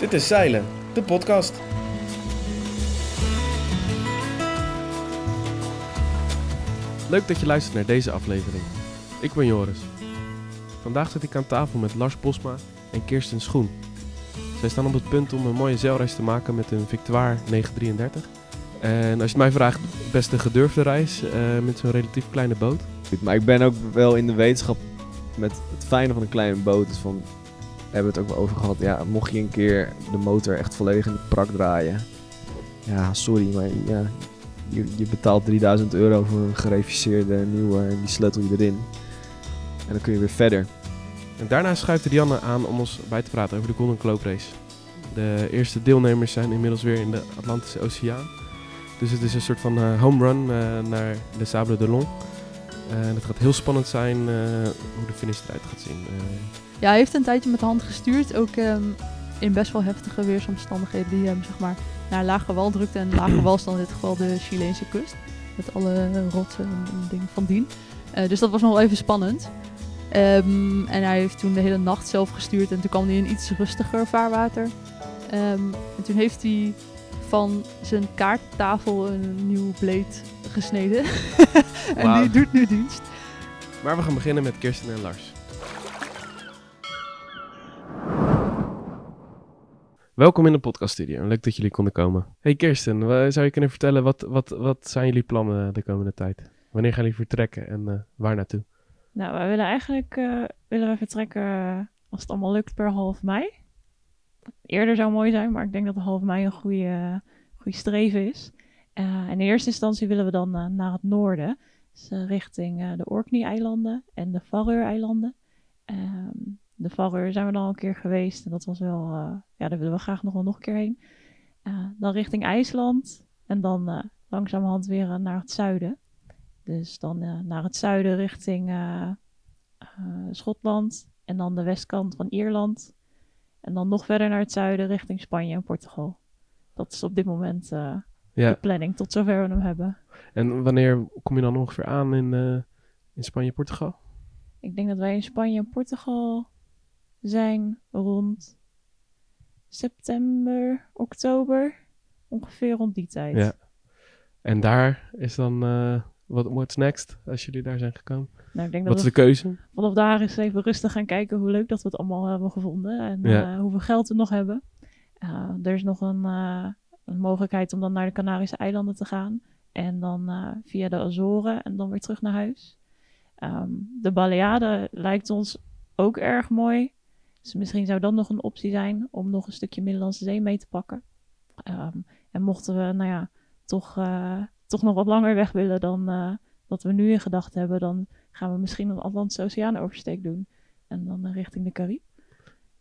Dit is Zeilen, de podcast. Leuk dat je luistert naar deze aflevering. Ik ben Joris. Vandaag zit ik aan tafel met Lars Bosma en Kirsten Schoen. Zij staan op het punt om een mooie zeilreis te maken met een Victoire 933. En als je het mij vraagt, best een gedurfde reis eh, met zo'n relatief kleine boot. Maar ik ben ook wel in de wetenschap met het fijne van een kleine boot. Is van, hebben het ook wel over gehad. Ja, mocht je een keer de motor echt volledig in de prak draaien. Ja, sorry, maar ja, je, je betaalt 3000 euro voor een gereviseerde nieuwe en die sleutel je erin. En dan kun je weer verder. En daarna schuift Rianne aan om ons bij te praten over de Golden Globe Race. De eerste deelnemers zijn inmiddels weer in de Atlantische Oceaan. Dus het is een soort van eh, home run eh, naar de Sable d'Olonne. Eh, En het gaat heel spannend zijn eh, hoe de finish eruit gaat zien. Eh, Ja, hij heeft een tijdje met de hand gestuurd. Ook ehm, in best wel heftige weersomstandigheden die hem zeg maar, naar lage wal drukte. En lage wal is dan in dit geval de Chileense kust. Met alle rotsen en, en dingen van dien. Eh, dus dat was nog wel even spannend. Ehm, en hij heeft toen de hele nacht zelf gestuurd. En toen kwam hij in iets rustiger vaarwater. Ehm, en toen heeft hij van zijn kaarttafel een nieuw bleed gesneden. en die doet nu dienst. Maar we gaan beginnen met Kirsten en Lars. Welkom in de podcaststudio. Leuk dat jullie konden komen. Hey Kirsten, zou je kunnen vertellen wat, wat, wat zijn jullie plannen de komende tijd? Wanneer gaan jullie vertrekken en eh, waar naartoe? Nou, wij willen eigenlijk eh, willen we vertrekken eh, als het allemaal lukt per half mei. Eerder zou mooi zijn, maar ik denk dat half mei een goede, goede streven is. Eh, in eerste instantie willen we dan eh, naar het noorden, dus, eh, richting de Orkney-eilanden en de Faroe-eilanden. Ehm, de Faroe zijn we dan al een keer geweest en dat was wel, ja, daar willen we graag nog wel nog een keer heen. Dan richting IJsland en dan langzamerhand weer naar het zuiden. Dus dan naar het zuiden richting Schotland en dan de westkant van Ierland. En dan nog verder naar het zuiden richting Spanje en Portugal. Dat is op dit moment eh, de Ja, planning, tot zover we hem hebben. en wanneer kom je dan ongeveer aan in, eh, in Spanje, Portugal? Ik denk dat wij in Spanje en Portugal zijn rond september, oktober. Ongeveer rond die tijd. Ja. En daar is dan, eh wat what's next als jullie daar zijn gekomen? Nou, ik denk Wat dat is we de keuze? vanaf daar eens even rustig gaan kijken hoe leuk dat we het allemaal hebben gevonden. En Ja. eh, hoeveel geld we nog hebben. Er is nog een, een mogelijkheid om dan naar de Canarische eilanden te gaan. En dan eh, via de Azoren en dan weer terug naar huis. Ehm, de Baleade lijkt ons ook erg mooi. Dus misschien zou dat nog een optie zijn om nog een stukje Middellandse Zee mee te pakken. Ehm, en mochten we, nou ja, toch, eh, toch nog wat langer weg willen dan eh, wat we nu in gedachten hebben, dan gaan we misschien een Atlantische Oceaan oversteek doen. En dan richting de Cariben.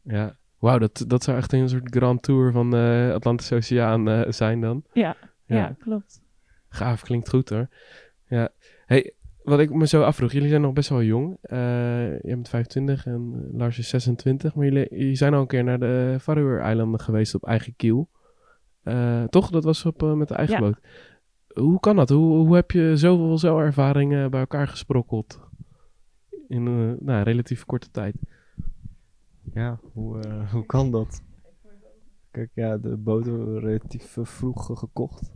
Ja. Wauw, dat, dat zou echt een soort grand tour van de Atlantische Oceaan eh, zijn dan. Ja, Ja. ja. klopt. Gaaf, klinkt goed hoor. Ja. Hey, wat ik me zo afvroeg, jullie zijn nog best wel jong. Eh je bent 25 en Lars is 26. Maar jullie, jullie zijn al een keer naar de Faroe-eilanden geweest op eigen kiel. Eh, toch? Dat was op, met de eigen Ja. boot. Hoe kan dat? Hoe, hoe heb je zoveel zeelervaringen bij elkaar gesprokkeld? In een nou, relatief korte tijd. Ja, hoe, eh, hoe kan dat? Kijk, ja, de we relatief eh, vroeg gekocht.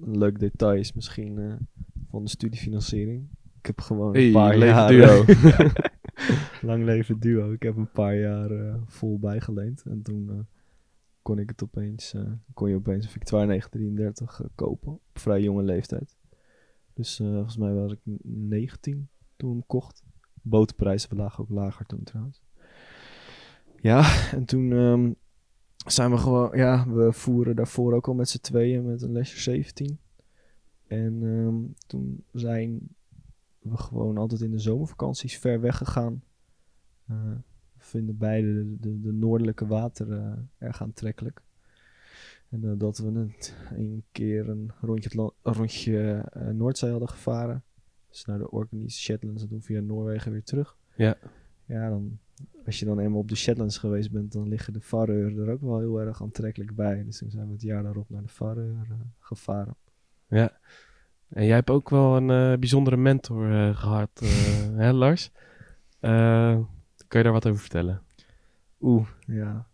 Een leuk detail is misschien eh, van de studiefinanciering. Ik heb gewoon Hey, een paar leven jaar... duo. Lang leven duo. Ik heb een paar jaar vol bijgeleend. En toen kon ik het opeens... kon je opeens een Victoire 933 eh, kopen. Op vrij jonge leeftijd. Dus volgens mij was ik 19 toen ik hem kocht. Botenprijzen lagen ook lager toen trouwens. Ja, en toen ehm, zijn we gewoon... Ja, we voeren daarvoor ook al met z'n tweeën met een lesje 17. En ehm, toen zijn we gewoon altijd in de zomervakanties ver weg gegaan. Eh, we vinden beide de, de, de noordelijke wateren erg aantrekkelijk. En eh, dat we het een keer een rondje, een rondje eh, Noordzee hadden gevaren. Dus naar de Orkneys, Shetlands en toen via Noorwegen weer terug. Ja. Ja, dan, als je dan eenmaal op de Shetlands geweest bent, dan liggen de Faroe er ook wel heel erg aantrekkelijk bij. Dus toen zijn we het jaar daarop naar de Faroe eh, gevaren. Ja. En jij hebt ook wel een eh, bijzondere mentor eh, gehad, eh, hè Lars? Eh, kan je daar wat over vertellen? Oeh, ja.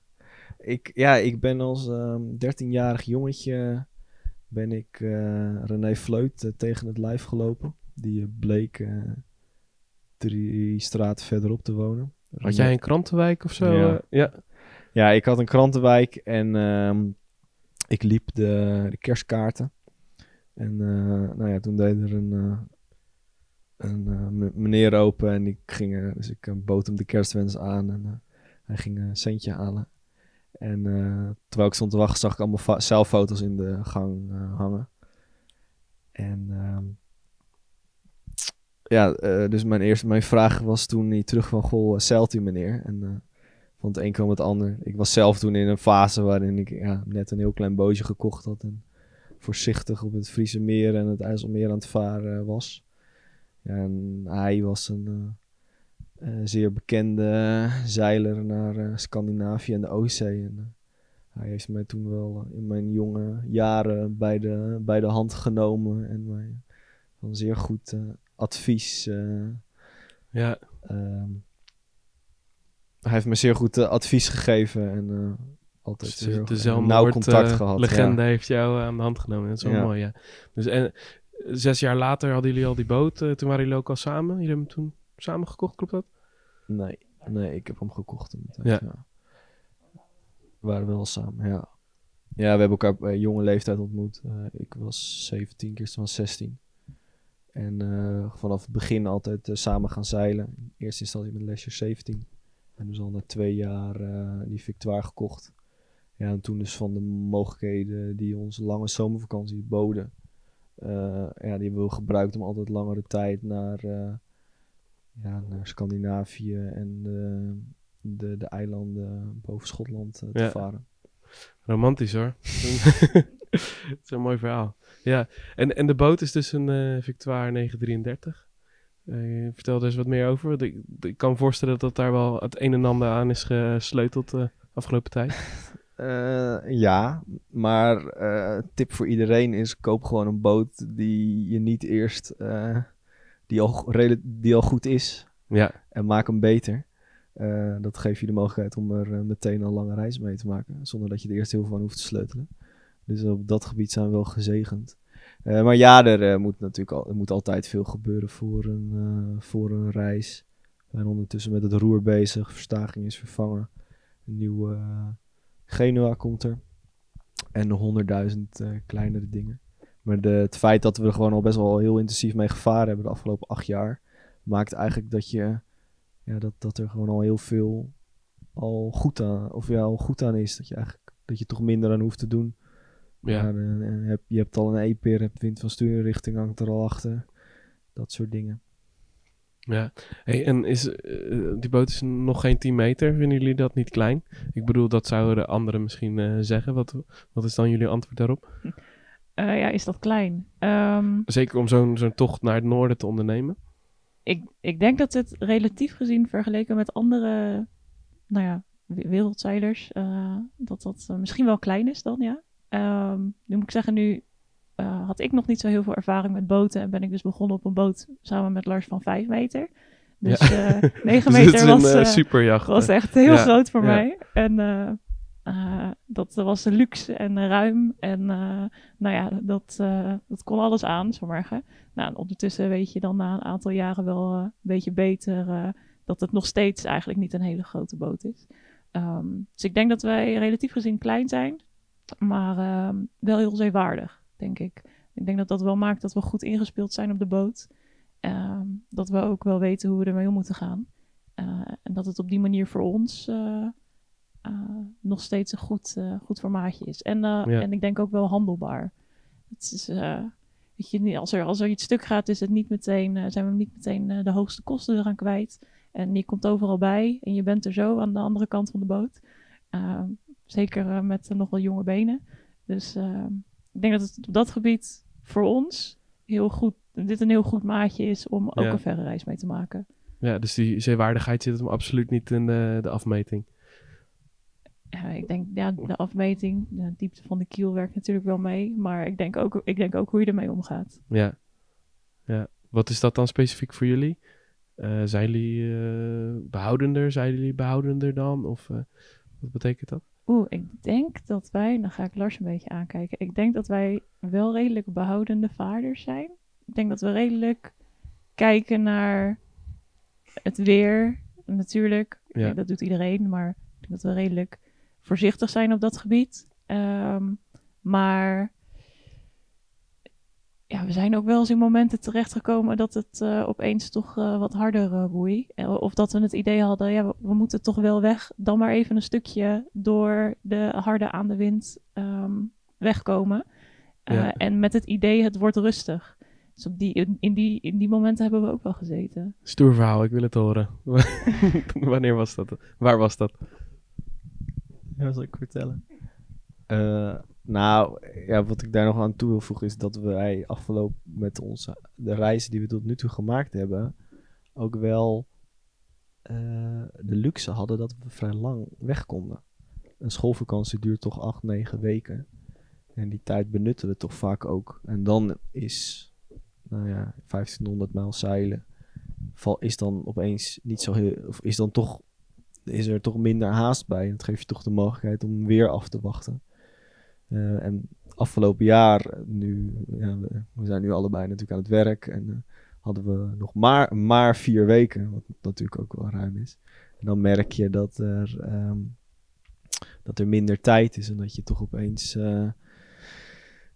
ik, ja, ik ben als ehm 13-jarig jongetje ben ik eh, René Fleut tegen het lijf gelopen. Die bleek eh, drie straten verderop te wonen. Had jij een krantenwijk of zo? Ja. eh? ja. Ja, ik had een krantenwijk en ehm, ik liep de, de kerstkaarten. En eh, nou ja, toen deed er een, eh, een meneer open en ik ging, dus ik bood hem de kerstwens aan en hij ging een centje halen. En terwijl ik stond te wachten, zag ik allemaal zelffoto's in de gang hangen. En ehm, ja, eh, dus mijn eerste mijn vraag was toen hij terug van goh, zeilt u meneer? En eh, van het een kwam het ander. Ik was zelf toen in een fase waarin ik ja, net een heel klein bootje gekocht had en voorzichtig op het Friese meer en het IJsselmeer aan het varen was. En hij was een eh, eh, zeer bekende zeiler naar eh, Scandinavië en de Oostzee. En, eh, hij heeft mij toen wel eh, in mijn jonge jaren bij de, bij de hand genomen en mij van zeer goed eh, advies. eh, ja. ehm, hij heeft me zeer goed eh, advies gegeven en eh, altijd Dus zeer de, de Zelmoord, nauw contact eh, gehad. legende ja. heeft jou aan de hand genomen. Dat is wel Ja. mooi, ja. Dus en, zes jaar later hadden jullie al die boot. toen waren jullie ook al samen. Jullie hebben hem toen samen gekocht, klopt dat? Nee, nee, ik heb hem gekocht. Ja. ja. We waren wel samen, ja. Ja, we hebben elkaar bij jonge leeftijd ontmoet. Ik was 17, Kirsten was 16. En eh, vanaf het begin altijd eh, samen gaan zeilen. In eerste instantie met lesje 17. En dus al na twee jaar eh, die Victoire gekocht. Ja, en toen dus van de mogelijkheden die ons lange zomervakantie boden. eh, ja, die hebben we gebruikt om altijd langere tijd naar, eh, ja, naar Scandinavië en de, de, de eilanden boven Schotland te Ja. varen. Romantisch hoor. Het is een mooi verhaal. Ja, en, en de boot is dus een eh, Victoire 933. Eh, vertel er eens wat meer over. Ik, ik kan me voorstellen dat daar wel het een en ander aan is gesleuteld de afgelopen tijd. Eh, ja, maar eh tip voor iedereen is: koop gewoon een boot die je niet eerst eh, die, al, die al goed is Ja, en maak hem beter. Eh, dat geeft je de mogelijkheid om er eh, meteen een lange reis mee te maken, zonder dat je er eerst heel veel aan hoeft te sleutelen. Dus op dat gebied zijn we wel gezegend. Eh, maar ja, er, eh, moet natuurlijk al, moet altijd veel gebeuren voor een, eh, voor een reis. We zijn ondertussen met het roer bezig, verstaging is vervangen. Een nieuwe Genua komt er. En nog honderdduizend kleinere dingen. Maar de, het feit dat we er gewoon al best wel heel intensief mee gevaren hebben de afgelopen acht jaar, maakt eigenlijk dat je ja, dat, dat er gewoon al heel veel al goed aan, of ja, al goed aan is. Dat je eigenlijk dat je toch minder aan hoeft te doen. Ja. Ja, en, en heb, je hebt al een E-peer, hebt wind van stuurrichting hangt er al achter. Dat soort dingen. ja. Hey, en is, eh, die boot is nog geen 10 meter. Vinden jullie dat niet klein? Ik bedoel, dat zouden de anderen misschien eh, zeggen. Wat, wat is dan jullie antwoord daarop? Eh, ja, is dat klein? Ehm, Zeker om zo'n zo'n tocht naar het noorden te ondernemen. ik, ik denk dat het relatief gezien vergeleken met andere nou ja, we- wereldzeilers, eh, dat dat eh, misschien wel klein is dan, ja. Ehm, nu moet ik zeggen, nu eh, had ik nog niet zo heel veel ervaring met boten en ben ik dus begonnen op een boot samen met Lars van 5 meter. Dus Ja. eh 9 Dus het meter was, een eh, eh, superjacht. was echt heel Ja, groot voor ja. mij. En eh, eh, dat was luxe en ruim. En eh, nou ja, dat, eh, dat kon alles aan, zo maar. Nou, en ondertussen weet je dan na een aantal jaren wel eh, een beetje beter eh, dat het nog steeds eigenlijk niet een hele grote boot is. Ehm, dus ik denk dat wij relatief gezien klein zijn, maar ehm, wel heel zeewaardig, denk ik. Ik denk dat dat wel maakt dat we goed ingespeeld zijn op de boot. Ehm, dat we ook wel weten hoe we ermee om moeten gaan. Eh, en dat het op die manier voor ons eh, eh, nog steeds een goed, goed formaatje is. En, Ja. en ik denk ook wel handelbaar. Het is, weet je, als, er, als er iets stuk gaat, is het niet meteen, zijn we niet meteen de hoogste kosten eraan kwijt. En je komt overal bij en je bent er zo aan de andere kant van de boot. Zeker eh, met nog wel jonge benen. Dus ehm, ik denk dat het op dat gebied voor ons heel goed, dit een heel goed maatje is om ook Ja. een verre reis mee te maken. Ja, dus die zeewaardigheid zit hem absoluut niet in de, de afmeting. Ja, ik denk, ja, de afmeting, de diepte van de kiel werkt natuurlijk wel mee. Maar ik denk ook, ik denk ook hoe je ermee omgaat. Ja. ja. Wat is dat dan specifiek voor jullie? Eh, zijn jullie eh, behoudender? Zijn jullie behoudender dan? Of wat betekent dat? Oeh, ik denk dat wij, dan ga ik Lars een beetje aankijken. Ik denk dat wij wel redelijk behoudende vaarders zijn. Ik denk dat we redelijk kijken naar het weer, natuurlijk. Ja. Ja, dat doet iedereen, maar ik denk dat we redelijk voorzichtig zijn op dat gebied. Ehm, maar ja, we zijn ook wel eens in momenten terechtgekomen dat het eh, opeens toch eh, wat harder uh, woei. Of dat we het idee hadden, ja, we, we moeten toch wel weg. Dan maar even een stukje door de harde aan de wind ehm, wegkomen. Eh, Ja. En met het idee, het wordt rustig. Dus op die, in, in die, in die momenten hebben we ook wel gezeten. Stoer verhaal, ik wil het horen. Wanneer was dat? Waar was dat? Ja, zal ik vertellen? Nou, ja, wat ik daar nog aan toe wil voegen is dat wij afgelopen met onze de reizen die we tot nu toe gemaakt hebben, ook wel eh, de luxe hadden dat we vrij lang weg konden. Een schoolvakantie duurt toch acht, negen weken. En die tijd benutten we toch vaak ook. En dan is, nou ja, 1500 mijl zeilen, val, is dan opeens niet zo heel, of is dan toch is er toch minder haast bij. En dat geeft je toch de mogelijkheid om weer af te wachten. Eh, en afgelopen jaar, nu, ja, we, we zijn nu allebei natuurlijk aan het werk. En eh, hadden we nog maar, maar vier weken, wat natuurlijk ook wel ruim is. En dan merk je dat er, ehm, dat er minder tijd is en dat je toch opeens, eh,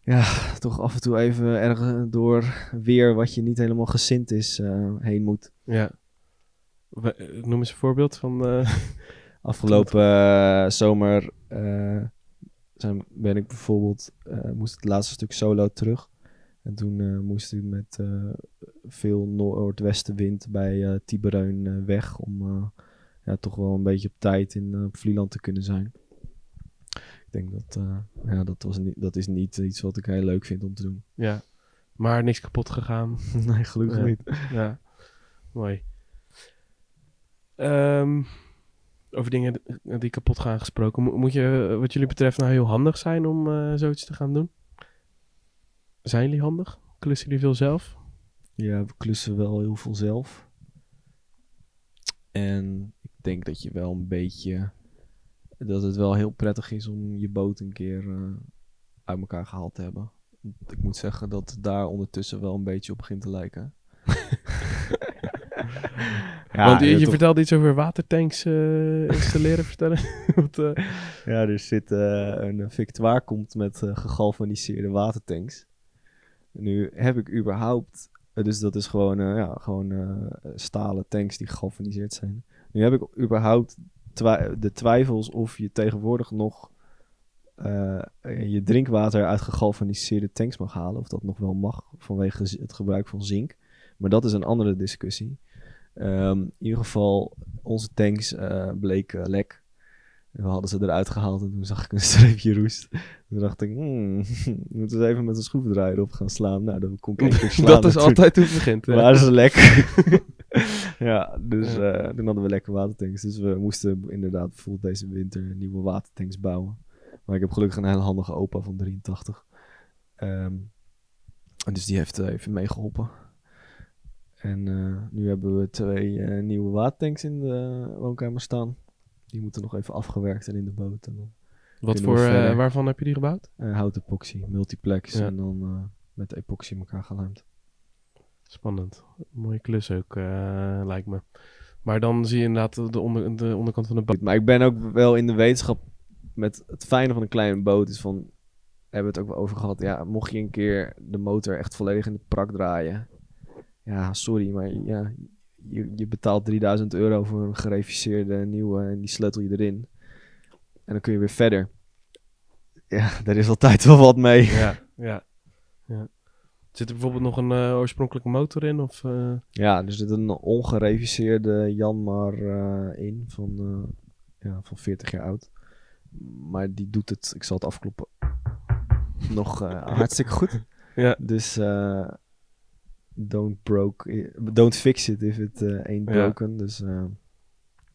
ja, toch af en toe even ergens door weer wat je niet helemaal gezind is heen moet. Ja. Noem eens een voorbeeld van... Afgelopen zomer zijn, ben ik bijvoorbeeld, eh, moest het laatste stuk solo terug. En toen eh, moest ik met eh, veel noordwestenwind bij Tibereun eh, weg om ja, toch wel een beetje op tijd in Vlieland te kunnen zijn. Ik denk dat, ja, dat, was niet, dat is niet iets wat ik heel leuk vind om te doen. ja. Maar niks kapot gegaan. nee, gelukkig Ja. niet. Ja, mooi. Ehm, over dingen die kapot gaan gesproken. Mo- moet je, eh, wat jullie betreft, nou heel handig zijn om eh, zoiets te gaan doen? Zijn jullie handig? Klussen jullie veel zelf? Ja, we klussen wel heel veel zelf. En ik denk dat je wel een beetje. Dat het wel heel prettig is om je boot een keer eh, uit elkaar gehaald te hebben. Ik moet zeggen dat het daar ondertussen wel een beetje op begint te lijken. Want je, je toch- vertelde iets over watertanks eh, installeren, vertellen. Wat, eh, Ja, er zit eh, een Victoire komt met gegalvaniseerde watertanks. Nu heb ik überhaupt, dus dat is gewoon, ja, gewoon stalen tanks die gegalvaniseerd zijn. Nu heb ik überhaupt twi- de twijfels of je tegenwoordig nog je drinkwater uit gegalvaniseerde tanks mag halen. Of dat nog wel mag vanwege het gebruik van zink. Maar dat is een andere discussie. Ehm, in ieder geval, onze tanks eh, bleken lek. En we hadden ze eruit gehaald en toen zag ik een streepje roest. Toen dacht ik, hmm, moeten we even met een schroevendraaier op gaan slaan. Nou, dat kon ik één keer slaan. dat is altijd hoe het begint. Maar ze lek. ja, dus eh, toen hadden we lekker watertanks. Dus we moesten inderdaad bijvoorbeeld deze winter nieuwe watertanks bouwen. Maar ik heb gelukkig een hele handige opa van 83. Ehm, en dus die heeft eh, even meegeholpen. En eh, nu hebben we twee eh, nieuwe watertanks in de woonkamer staan. Die moeten nog even afgewerkt en in de boot. En dan Wat voor, eh, waarvan heb je die gebouwd? hout epoxy, multiplex. Ja. En dan met epoxy elkaar gelijmd. Spannend. Mooie klus ook, lijkt me. Maar dan zie je inderdaad de, onder, de onderkant van de boot. Maar ik ben ook wel in de wetenschap met het fijne van een kleine boot is van hebben we het ook wel over gehad. Ja, mocht je een keer de motor echt volledig in de prak draaien. Ja, sorry, maar ja, je, je betaalt 3000 euro voor een gereviseerde nieuwe en die sleutel je erin. En dan kun je weer verder. Ja, daar is altijd wel wat mee. Ja, ja, ja. Zit er bijvoorbeeld nog een eh, oorspronkelijke motor in? Of, eh, Ja, er zit een ongereviseerde Janmar eh, in van, ja, van 40 jaar oud. Maar die doet het, ik zal het afkloppen, nog hartstikke goed. Ja. Dus don't, broke, don't fix it if it eh, ain't Ja. broken. Dus eh,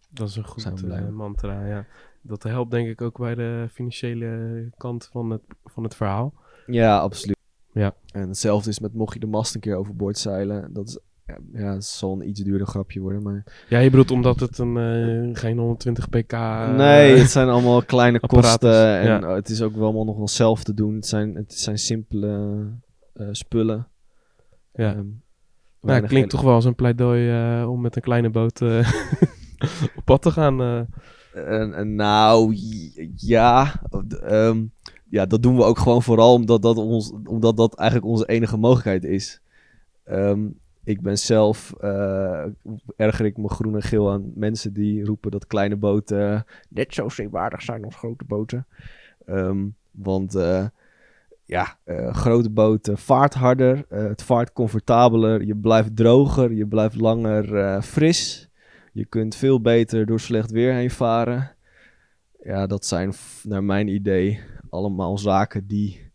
dat is een goed eh, mantra, ja. Dat helpt denk ik ook bij de financiële kant van het, van het verhaal. ja, absoluut. Ja. En hetzelfde is met mocht je de mast een keer overboord zeilen. Dat is ja, ja, het zal een iets duurder grapje worden, maar... Ja, je bedoelt omdat het een, eh, geen 120 pk... eh, nee, het zijn allemaal kleine apparatus, kosten en ja. eh, het is ook wel allemaal nog wel zelf te doen. Het zijn, het zijn simpele eh, spullen. Ja. Nou, het klinkt toch wel als een pleidooi eh, om met een kleine boot eh, op pad te gaan. eh. Nou, ja, ehm, ja, dat doen we ook gewoon vooral omdat dat, ons, omdat dat eigenlijk onze enige mogelijkheid is. Ehm, ik ben zelf, eh, erger ik me groen en geel aan mensen die roepen dat kleine boten net zo zeewaardig zijn als grote boten. Ehm, want eh, ja, eh, grote boten vaart harder, eh, het vaart comfortabeler, je blijft droger, je blijft langer eh, fris. Je kunt veel beter door slecht weer heen varen. Ja, dat zijn naar mijn idee allemaal zaken die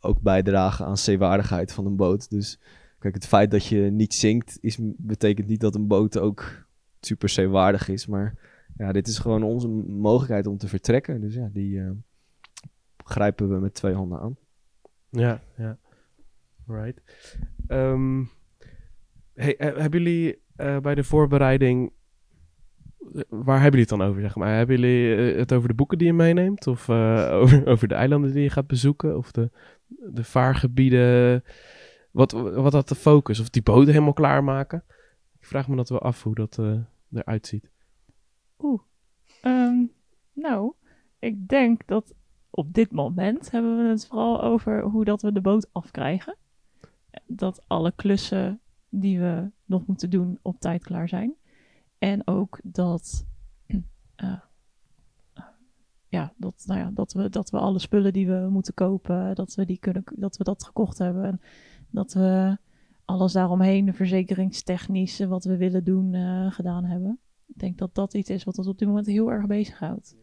ook bijdragen aan zeewaardigheid van een boot. Dus kijk, het feit dat je niet zinkt is, betekent niet dat een boot ook super zeewaardig is. Maar ja, dit is gewoon onze mogelijkheid om te vertrekken. Dus ja, die grijpen we met twee handen aan. Ja, ja. Right. Ehm, hey, eh, hebben jullie eh, bij de voorbereiding... eh, Waar hebben jullie het dan over, zeg maar? Hebben jullie het over de boeken die je meeneemt? Of over, over de eilanden die je gaat bezoeken? Of de, de vaargebieden? Wat, wat had de focus? Of die boten helemaal klaarmaken? Ik vraag me dat wel af hoe dat eh, eruit ziet. Ehm, nou, ik denk dat op dit moment hebben we het vooral over hoe dat we de boot afkrijgen. Dat alle klussen die we nog moeten doen op tijd klaar zijn. En ook dat, eh, ja, dat, nou ja, dat, we, dat we alle spullen die we moeten kopen, dat we, die kunnen, dat, we dat gekocht hebben. En dat we alles daaromheen, de verzekeringstechnische, wat we willen doen, eh, gedaan hebben. Ik denk dat dat iets is wat ons op dit moment heel erg bezighoudt.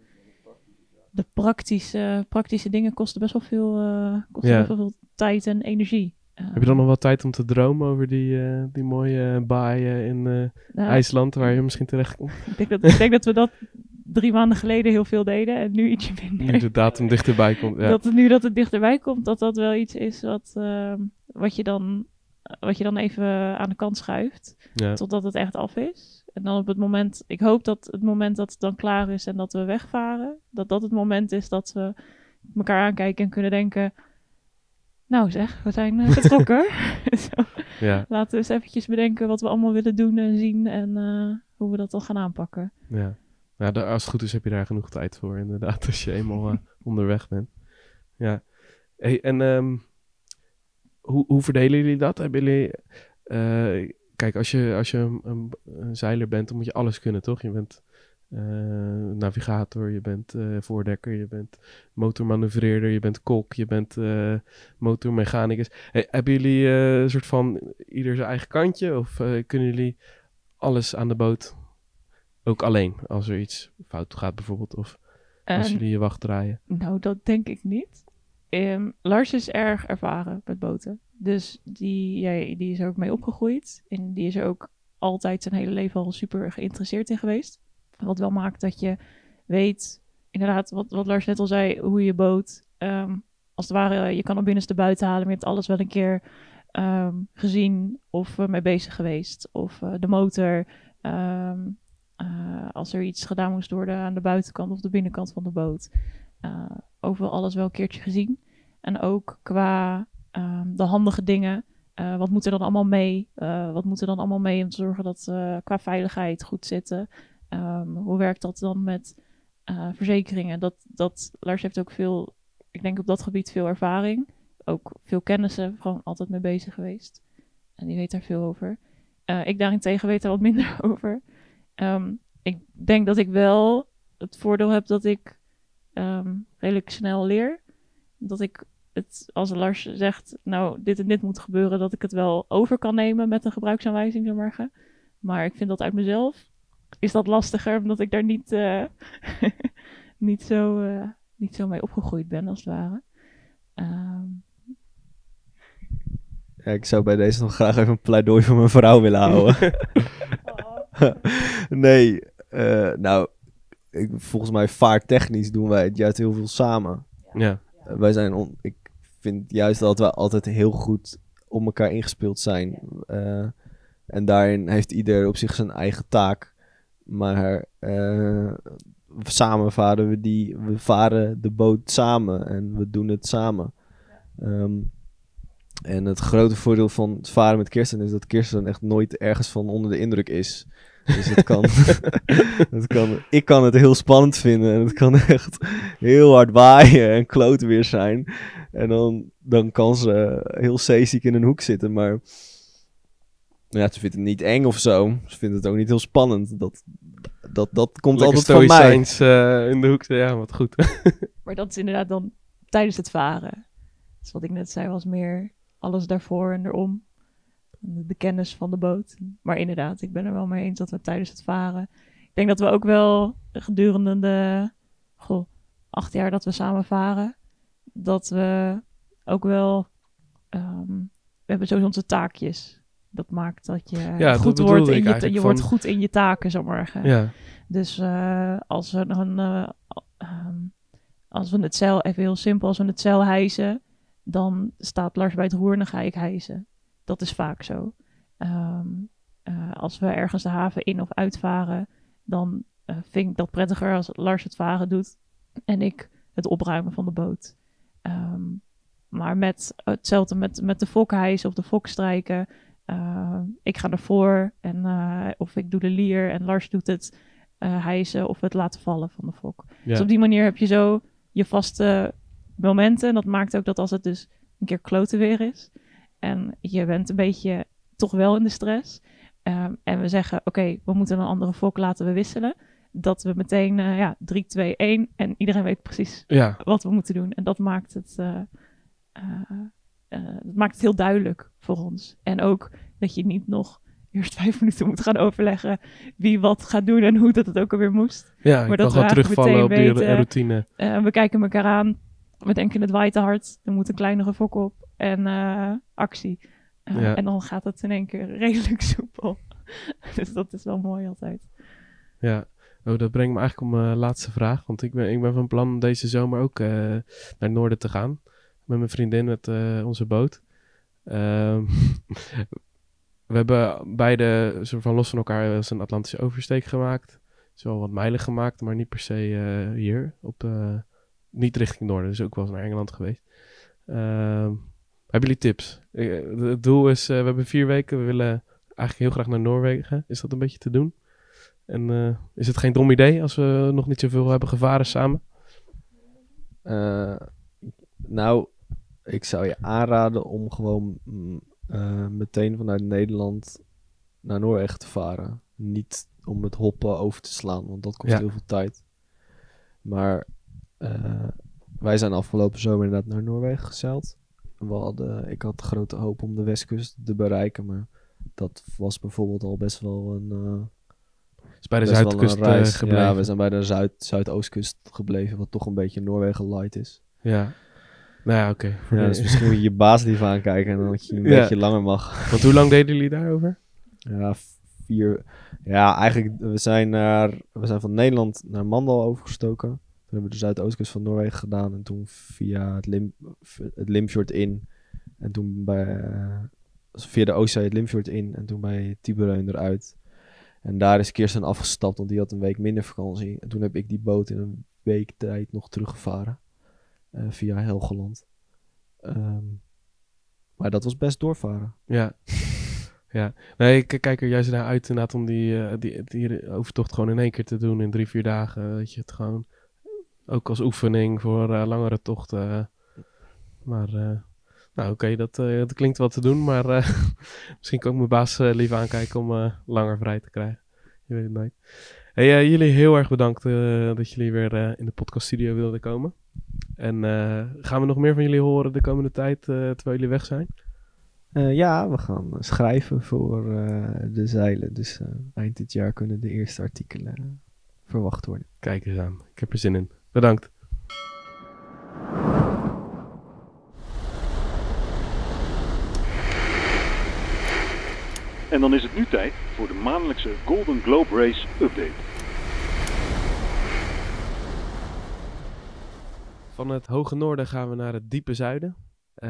De praktische, praktische dingen kosten best wel veel, eh, kosten Ja. best wel veel tijd en energie. Eh, Heb je dan nog wel tijd om te dromen over die, eh, die mooie baaien in nou, IJsland, waar je misschien terecht komt? ik, denk dat, ik denk dat we dat drie maanden geleden heel veel deden en nu ietsje minder. Nu de datum dichterbij komt. Ja. Dat het, nu dat het dichterbij komt, dat dat wel iets is wat, ehm, wat, je, dan, wat je dan even aan de kant schuift. ja. totdat het echt af is. En dan op het moment, ik hoop dat het moment dat het dan klaar is en dat we wegvaren, dat dat het moment is dat we elkaar aankijken en kunnen denken, nou zeg, we zijn eh, vertrokken. Zo, Ja, laten we eens eventjes bedenken wat we allemaal willen doen en zien en eh, hoe we dat dan gaan aanpakken. ja. als het goed is heb je daar genoeg tijd voor, inderdaad, als je eenmaal eh, onderweg bent. Ja. Hey, en ehm, hoe, hoe verdelen jullie dat? Hebben jullie... eh, kijk, als je, als je een, een, een zeiler bent, dan moet je alles kunnen, toch? Je bent eh, navigator, je bent eh, voordekker, je bent motormanoeuvreerder, je bent kok, je bent eh, motormechanicus. Hey, hebben jullie een soort van ieder zijn eigen kantje? Of kunnen jullie alles aan de boot ook alleen als er iets fout gaat bijvoorbeeld? Of als En- jullie je wacht draaien? Nou, dat denk ik niet. Ehm, Lars is erg ervaren met boten. Dus die, ja, die is er ook mee opgegroeid. En die is er ook altijd zijn hele leven al super geïnteresseerd in geweest. Wat wel maakt dat je weet, inderdaad, wat, Lars net al zei, hoe je boot, ehm, als het ware, je kan er binnenste buiten halen. Maar je hebt alles wel een keer ehm, gezien of eh, mee bezig geweest. Of eh, de motor, ehm, eh, als er iets gedaan moest worden aan de buitenkant of de binnenkant van de boot. Overal alles wel een keertje gezien. En ook qua ehm, de handige dingen. eh, wat moet er dan allemaal mee? Eh, wat moet er dan allemaal mee om te zorgen dat eh, qua veiligheid goed zitten? Ehm, hoe werkt dat dan met verzekeringen? Dat, dat, Lars heeft ook veel, ik denk op dat gebied veel ervaring. Ook veel kennissen, gewoon altijd mee bezig geweest. En die weet daar veel over. Ik daarentegen weet er wat minder over. Ehm, ik denk dat ik wel het voordeel heb dat ik redelijk snel leer. Dat ik het, als Lars zegt, nou, dit en dit moet gebeuren, dat ik het wel over kan nemen met een gebruiksaanwijzing, zeg maar. Maar ik vind dat uit mezelf is dat lastiger, omdat ik daar niet, eh, niet, zo, eh, niet zo mee opgegroeid ben, als het ware. Ehm, Ja, ik zou bij deze nog graag even een pleidooi voor mijn vrouw willen houden. nee, eh, nou, ik, volgens mij vaartechnisch doen wij het juist heel veel samen. Ja, wij zijn, on- ik vind juist dat we altijd heel goed op elkaar ingespeeld zijn. Eh, En daarin heeft ieder op zich zijn eigen taak. Maar eh, samen varen we die, we varen de boot samen en we doen het samen. Ehm, en het grote voordeel van het varen met Kirsten is dat Kirsten echt nooit ergens van onder de indruk is. Dus het kan, het kan, ik kan het heel spannend vinden en het kan echt heel hard waaien en kloten weer zijn. En dan, dan kan ze heel zeeziek in een hoek zitten, maar ja, ze vindt het niet eng of zo. Ze vindt het ook niet heel spannend. Dat, dat, dat komt Lekker altijd van mij. stoïcijns, eh, in de hoek. Ja, wat goed. Maar dat is inderdaad dan tijdens het varen. Dus wat ik net zei was meer alles daarvoor en erom. De kennis van de boot. Maar inderdaad, ik ben er wel mee eens dat we tijdens het varen... Ik denk dat we ook wel gedurende de goh, acht jaar dat we samen varen... dat we ook wel... ehm, we hebben sowieso onze taakjes. Dat maakt dat je dat goed wordt in je, je wordt van- goed in je taken, zo maar zeggen. ja. Dus eh, als we dan, eh, ehm, als we het zeil, even heel simpel, als we het zeil hijsen, dan staat Lars bij het roer en dan ga ik hijsen. Dat is vaak zo. Ehm, eh, als we ergens de haven in of uitvaren, dan eh, vind ik dat prettiger als Lars het varen doet en ik het opruimen van de boot. Ehm, maar met hetzelfde met, met de fok hijsen of de fok strijken. eh, ik ga ervoor en, eh, of ik doe de lier en Lars doet het hijsen of het laten vallen van de fok. Ja. Dus op die manier heb je zo je vaste momenten. En dat maakt ook dat als het dus een keer kloten weer is. En je bent een beetje toch wel in de stress. ehm, en we zeggen, oké, we moeten een andere fok laten we wisselen. Dat we meteen, eh, ja, 3, 2, 1. En iedereen weet precies ja, wat we moeten doen. En dat maakt het, eh, eh, dat maakt het heel duidelijk voor ons. En ook dat je niet nog eerst vijf minuten moet gaan overleggen wie wat gaat doen en hoe dat het ook alweer moest. ja kan dat we eigenlijk terugvallen op die weten- routine. Eh, we kijken elkaar aan. We denken het waait te hard. Er moet een kleinere fok op. En eh, actie. Eh, Ja. En dan gaat het in één keer redelijk soepel. dus dat is wel mooi altijd. Ja, oh, dat brengt me eigenlijk op mijn laatste vraag. Want ik ben, ik ben van plan om deze zomer ook eh, naar het noorden te gaan. Met mijn vriendin, met eh, onze boot. Ehm, we hebben beide soort van los van elkaar eens een Atlantische oversteek gemaakt. Is wel wat mijlen gemaakt, maar niet per se eh, hier. Op, eh, niet richting noorden, dus ook wel eens naar Engeland geweest. Ehm, hebben jullie tips? Eh, het doel is, eh, we hebben vier weken. We willen eigenlijk heel graag naar Noorwegen. Is dat een beetje te doen? En eh, is het geen dom idee als we nog niet zoveel hebben gevaren samen? Nou, ik zou je aanraden om gewoon mm, meteen vanuit Nederland naar Noorwegen te varen. Niet om het hoppen over te slaan, want dat kost Ja. heel veel tijd. Maar wij zijn afgelopen zomer inderdaad naar Noorwegen gezeild. We hadden, ik had grote hoop om de westkust te bereiken, maar dat was bijvoorbeeld al best wel een, eh, Is bij de zuidkust eh, reis. gebleven. Ja, we zijn bij de zuid, zuidoostkust gebleven, wat toch een beetje Noorwegen light is. Ja. Nou ja, oké. Ja, dus misschien moet je je baas liever aankijken en dan dat je een Ja. beetje langer mag. Want hoe lang deden jullie daarover? Ja, vier. Ja, eigenlijk, we zijn, naar, we zijn van Nederland naar Mandal overgestoken. Hebben we de Zuidoostkust van Noorwegen gedaan. En toen via het, Lim, het Limfjord in. En toen bij, eh, via de Oostzee het Limfjord in. En toen bij Tiberheun eruit. En daar is Kirsten afgestapt, want die had een week minder vakantie. En toen heb ik die boot in een week tijd nog teruggevaren. eh, via Helgeland. Ehm, maar dat was best doorvaren. Ja. ja. Nee, ik kijk er juist naar uit inderdaad om die, eh, die, die overtocht gewoon in één keer te doen in drie, vier dagen. Dat je het gewoon ook als oefening voor eh, langere tochten. maar, eh, nou oké, dat, eh, dat klinkt wel te doen. Maar misschien kan ik mijn baas liever aankijken om langer vrij te krijgen. Je weet het nooit. Hey, jullie heel erg bedankt dat jullie weer in de podcaststudio wilden komen. En gaan we nog meer van jullie horen de komende tijd terwijl jullie weg zijn? Ja, we gaan schrijven voor de zeilen. Dus eind dit jaar kunnen de eerste artikelen verwacht worden. Kijk eens aan. Ik heb er zin in. Bedankt. En dan is het nu tijd voor de maandelijkse Golden Globe Race Update. Van het hoge noorden gaan we naar het diepe zuiden. Eh,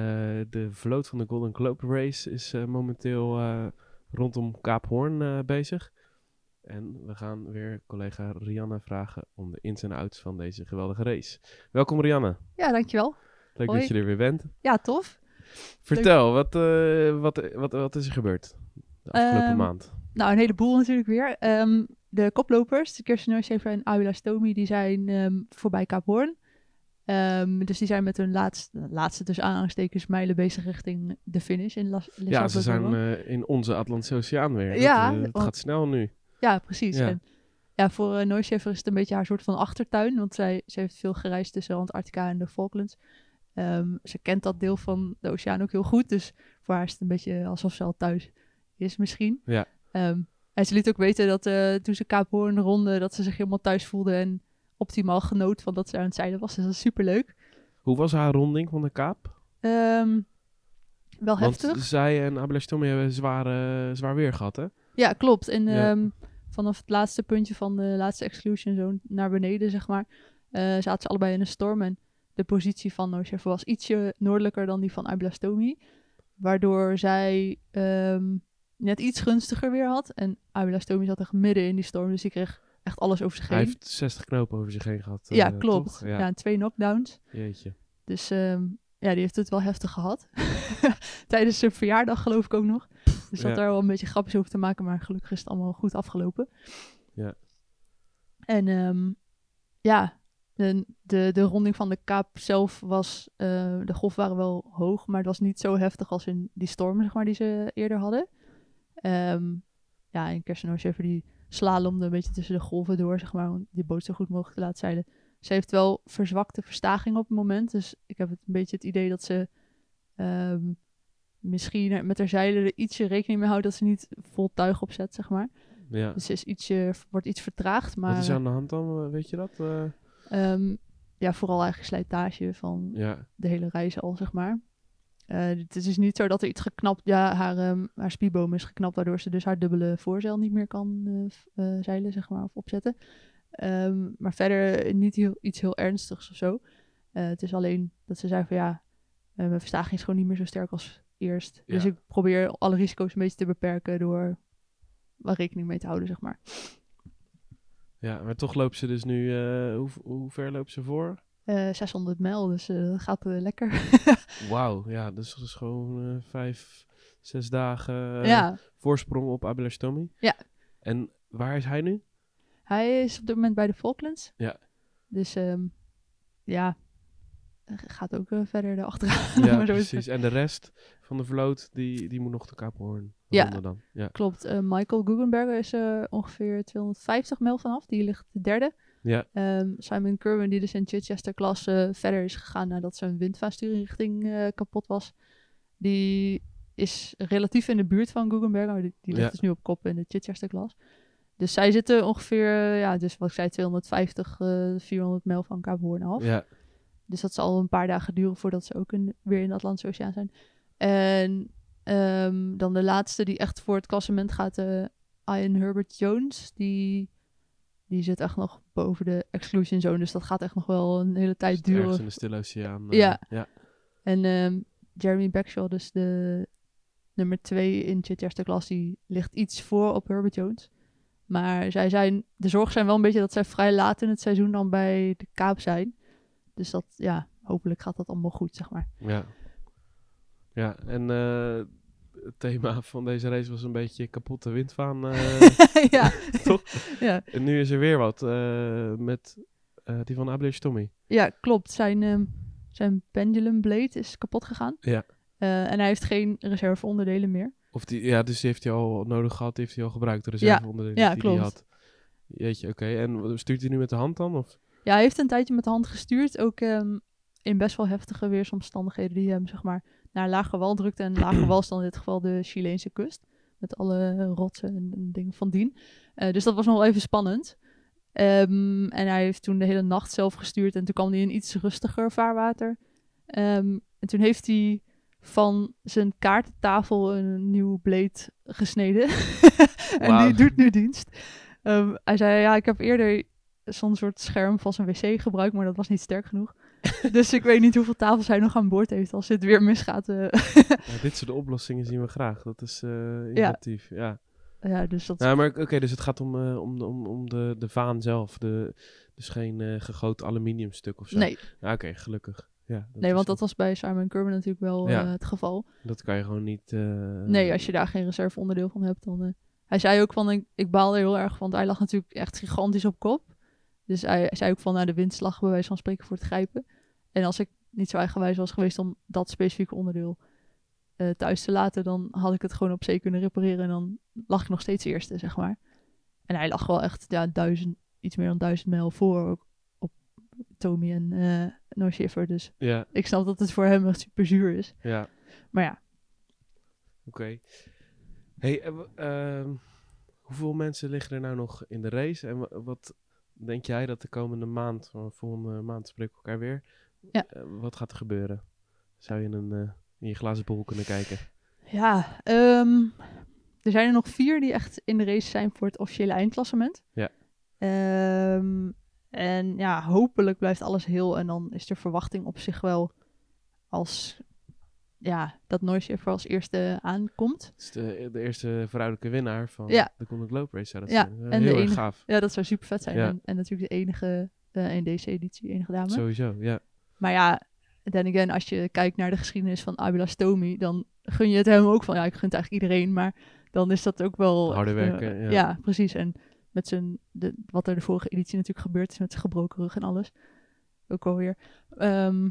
de vloot van de Golden Globe Race is eh, momenteel eh, rondom Kaap Hoorn eh, bezig. En we gaan weer collega Rianne vragen om de ins en outs van deze geweldige race. Welkom Rianne. Ja, dankjewel. Leuk Hoi. dat je er weer bent. Ja, tof. Vertel, wat, eh, wat, wat, wat is er gebeurd de afgelopen Ehm, maand? Nou, een heleboel natuurlijk weer. Ehm, de koplopers, Kirsten Neusjever en Ayla Stomy, die zijn ehm, voorbij Kaap Hoorn. Dus die zijn met hun laatste, laatste tussen aanhalingstekens mijlen bezig richting de finish in Las Ja, ze zijn eh, in onze Atlantische Oceaan weer. Dat, Ja, eh, het want- gaat snel nu. Ja, precies. Ja. En ja, voor uh, is het een beetje haar soort van achtertuin, want zij, ze heeft veel gereisd tussen Antarctica en de Falklands. Ehm, ze kent dat deel van de oceaan ook heel goed, dus voor haar is het een beetje alsof ze al thuis is misschien. Ja. Ehm, en ze liet ook weten dat eh, toen ze Kaap Hoorn ronde, dat ze zich helemaal thuis voelde en optimaal genoot van dat ze aan het zeilen was. Dus dat is superleuk. Hoe was haar ronding van de Kaap? Ehm wel Want heftig. zij en Abelastomi hebben zware, zwaar weer gehad, hè? Ja, klopt. En Ja. Vanaf het laatste puntje van de laatste exclusion zone naar beneden, zeg maar, eh, zaten ze allebei in een storm. En de positie van Nosjev was ietsje noordelijker dan die van Ablastomi. Waardoor zij ehm, net iets gunstiger weer had. En Ablastomi zat echt midden in die storm, dus die kreeg echt alles over zich Hij heen. heeft 60 knopen over zich heen gehad. ja, eh, klopt. Ja. Ja, en twee knockdowns. jeetje. Dus ehm, ja, die heeft het wel heftig gehad. Tijdens zijn verjaardag geloof ik ook nog. Dus dat daar wel een beetje grapjes over te maken, maar gelukkig is het allemaal goed afgelopen. Ja. En ehm, ja, de, de, de ronding van de kaap zelf was, eh, de golven waren wel hoog, maar het was niet zo heftig als in die storm, zeg maar, die ze eerder hadden. Ehm, ja, en Kirsten die slalomde een beetje tussen de golven door, zeg maar, om die boot zo goed mogelijk te laten zeilen. Ze heeft wel verzwakte verstaging op het moment, dus ik heb het een beetje het idee dat ze ehm, misschien met haar zeilen er ietsje rekening mee houdt dat ze niet vol tuig opzet, zeg maar. Ja. Dus ze is ietsje, wordt iets vertraagd, maar... Wat is aan de hand dan? eh, Weet je dat? Eh, Ehm, ja, vooral eigenlijk slijtage van ja. de hele reis al, zeg maar. Eh, het is dus niet zo dat er iets geknapt... Ja, haar, ehm, haar spieboom is geknapt, waardoor ze dus haar dubbele voorzeil niet meer kan zeilen, zeg maar, of opzetten. Ehm, maar verder niet heel, iets heel ernstigs of zo. Het is alleen dat ze zei van ja, mijn verstaging is gewoon niet meer zo sterk als eerst. Dus ik probeer alle risico's een beetje te beperken door waar rekening mee te houden, zeg maar. ja, maar toch loopt ze dus nu... eh, hoe, hoe ver loopt ze voor? Eh 600 mijl, dus eh, dat gaat eh, lekker. Wauw, ja, dus dat is gewoon eh, vijf, zes dagen eh, ja, voorsprong op Abelastomi. Ja. En waar is hij nu? Hij is op dit moment bij de Falklands. Ja. Dus ehm, ja, gaat ook eh, verder erachteraan. Ja, precies. En de rest van de vloot, die, die moet nog de Kaap Hoorn Ja. dan. Ja. Klopt. eh, Michael Guggenberger is er ongeveer 250 mijl vanaf. Die ligt de derde. Ja. Ehm, Simon Kerwin, die dus in Chichester klas eh, verder is gegaan nadat zijn windvaarsturingrichting eh kapot was. Die is relatief in de buurt van Guggenberger. maar Die, die ligt Ja. dus nu op kop in de Chichester klas. Dus zij zitten ongeveer, eh, ja, dus wat ik zei, 250, eh 400 mijl van Kaap Hoorn af. ja. Dus dat zal een paar dagen duren voordat ze ook in, weer in de Atlantische Oceaan zijn. En ehm, dan de laatste die echt voor het klassement gaat, eh Ian Herbert Jones. Die, die zit echt nog boven de exclusion zone. Dus dat gaat echt nog wel een hele tijd Ergens duren. in de Stille Oceaan. eh, Ja. ja. En ehm, Jeremy Backshaw, dus de nummer twee in Chichester klas, die ligt iets voor op Herbert Jones. Maar zij zijn, de zorgen zijn wel een beetje dat zij vrij laat in het seizoen dan bij de Kaap zijn. Dus dat, ja, hopelijk gaat dat allemaal goed, zeg maar. Ja. Ja, en eh, het thema van deze race was een beetje kapotte windvaan. eh, ja, Toch? Ja. En nu is er weer wat eh, met die van Abelish Tommy. ja, klopt. Zijn, ehm, zijn pendulum blade is kapot gegaan. Ja. En hij heeft geen reserveonderdelen meer. Of die, ja, dus die heeft hij al nodig gehad, die heeft hij al gebruikt, de reserveonderdelen ja, die klopt. hij had. Jeetje, oké. En stuurt hij nu met de hand dan? Of? Ja, hij heeft een tijdje met de hand gestuurd. Ook ehm, in best wel heftige weersomstandigheden die hem zeg maar, naar lage wal drukte. En lage wal is dan in dit geval de Chileense kust. Met alle rotsen en, en dingen van dien. Eh, dus dat was nog wel even spannend. Ehm, en hij heeft toen de hele nacht zelf gestuurd. En toen kwam hij in iets rustiger vaarwater. Ehm, en toen heeft hij van zijn kaartentafel een nieuw bleed gesneden. en die doet nu dienst. Hij zei, ja, ik heb eerder zo'n soort scherm van zijn wc gebruikt, maar dat was niet sterk genoeg. dus ik weet niet hoeveel tafels hij nog aan boord heeft als dit weer misgaat. eh. Ja, dit soort oplossingen zien we graag. Dat is eh innovatief. Ja. ja, dus dat Ja, maar oké, dus het gaat om, eh, om, de- om, om de, de vaan zelf. De, dus geen eh, gegoten aluminiumstuk of zo. Nee, Ja, oké, gelukkig. Ja, nee want dat was bij Simon Kerber natuurlijk wel Ja. het geval. Dat kan je gewoon niet... Nee, als je daar geen reserveonderdeel van hebt, dan... hij zei ook van, ik, ik baal er heel erg van, want hij lag natuurlijk echt gigantisch op kop. Dus hij, zei ook van, nou, de windslag bij wijze van spreken voor het grijpen. En als ik niet zo eigenwijs was geweest om dat specifieke onderdeel eh, thuis te laten, dan had ik het gewoon op zee kunnen repareren en dan lag ik nog steeds eerste, zeg maar. En hij lag wel echt, ja, duizend, iets meer dan duizend mijl voor ook op Tommy en eh No Schiffer. Dus Ja, ik snap dat het voor hem echt super zuur is. ja. Maar ja, Oké. Hey, eh, ehm, hoeveel mensen liggen er nou nog in de race? En wa- wat denk jij dat de komende maand, of volgende maand spreken we elkaar weer, Ja. eh, wat gaat er gebeuren? Zou je in, een, eh, in je glazen bol kunnen kijken? Ja, ehm, er zijn er nog vier die echt in de race zijn voor het officiële eindklassement. Ja. Ehm, en ja, hopelijk blijft alles heel en dan is de verwachting op zich wel als ja, dat Noisje voor als eerste aankomt. Het is de, de eerste vrouwelijke winnaar van Ja. de Golden Globe Race. Zou dat Ja, zijn. Eh, en de heel erg enige- gaaf. Ja, dat zou super vet zijn. Ja. En, en natuurlijk de enige eh, in deze editie, enige dame. Sowieso, ja. Maar ja, again, als je kijkt naar de geschiedenis van Abila Stomy, dan gun je het hem ook van, ja, ik gun het eigenlijk iedereen, maar dan is dat ook wel... Harde eh, werken, ja. precies. En met zijn, de, wat er de vorige editie natuurlijk gebeurd is met zijn gebroken rug en alles. Ook alweer. Ehm,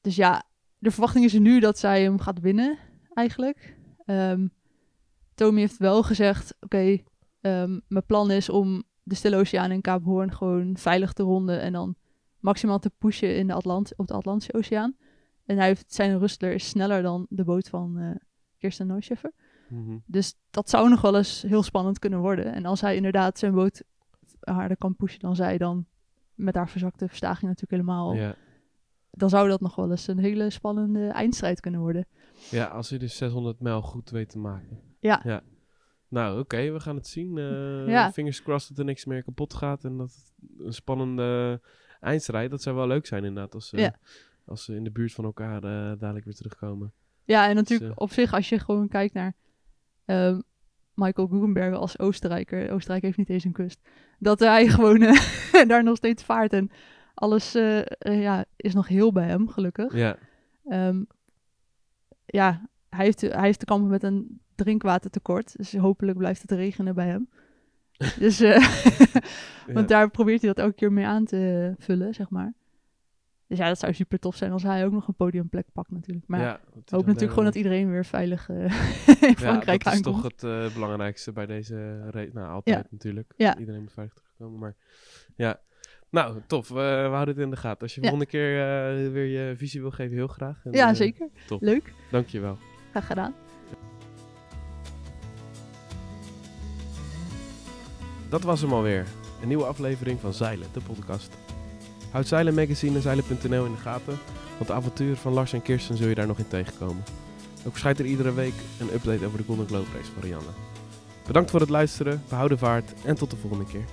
dus ja, de verwachting is er nu dat zij hem gaat winnen, eigenlijk. Ehm Tommy heeft wel gezegd, oké, ehm, mijn plan is om de Stille Oceaan en Kaap Hoorn gewoon veilig te ronden en dan maximaal te pushen in de Atlant op de Atlantische Oceaan. En hij heeft, zijn rustler is sneller dan de boot van eh Kirsten Neuscheffer. Mhm. Dus dat zou nog wel eens heel spannend kunnen worden. En als hij inderdaad zijn boot harder kan pushen dan zij, dan met haar verzakte verstaging natuurlijk helemaal. Dan zou dat nog wel eens een hele spannende eindstrijd kunnen worden. ja, als je dus 600 mijl goed weet te maken. Ja. ja. Nou, oké, we gaan het zien. Eh Ja. Fingers crossed dat er niks meer kapot gaat en dat het een spannende eindstrijd. Dat zou wel leuk zijn inderdaad, als, ze Ja. als ze in de buurt van elkaar eh, dadelijk weer terugkomen. Ja, en natuurlijk Dus, op zich, als je gewoon kijkt naar ehm, Michael Guggenberger als Oostenrijker. Oostenrijk heeft niet eens een kust. Dat hij gewoon eh, daar nog steeds vaart. En alles eh, eh, ja, is nog heel bij hem, gelukkig. Ja, Ehm, ja, hij heeft, hij heeft te kampen met een drinkwatertekort. Dus hopelijk blijft het regenen bij hem. dus, eh, want daar probeert hij dat elke keer mee aan te vullen, zeg maar. Dus ja, dat zou super tof zijn als hij ook nog een podiumplek pakt natuurlijk. Maar ja, ik hoop natuurlijk gewoon dat iedereen weer veilig in Frankrijk ja, dat is toch het belangrijkste bij deze race. Nou, altijd natuurlijk. Ja. Iedereen moet veilig terugkomen, maar ja. Nou, tof. We, we houden het in de gaten. Als je Ja. volgende keer eh, weer je visie wil geven, heel graag. En, Ja, eh, zeker. top. Leuk. Dankjewel. Graag gedaan. Dat was hem alweer. Een nieuwe aflevering van Zeilen, de podcast. Houd Zeilen Magazine en Zeilen.nl in de gaten, want de avonturen van Lars en Kirsten zul je daar nog in tegenkomen. Ook verschijnt er iedere week een update over de Golden Globe Race van Rianne. Bedankt voor het luisteren, behouden vaart en tot de volgende keer.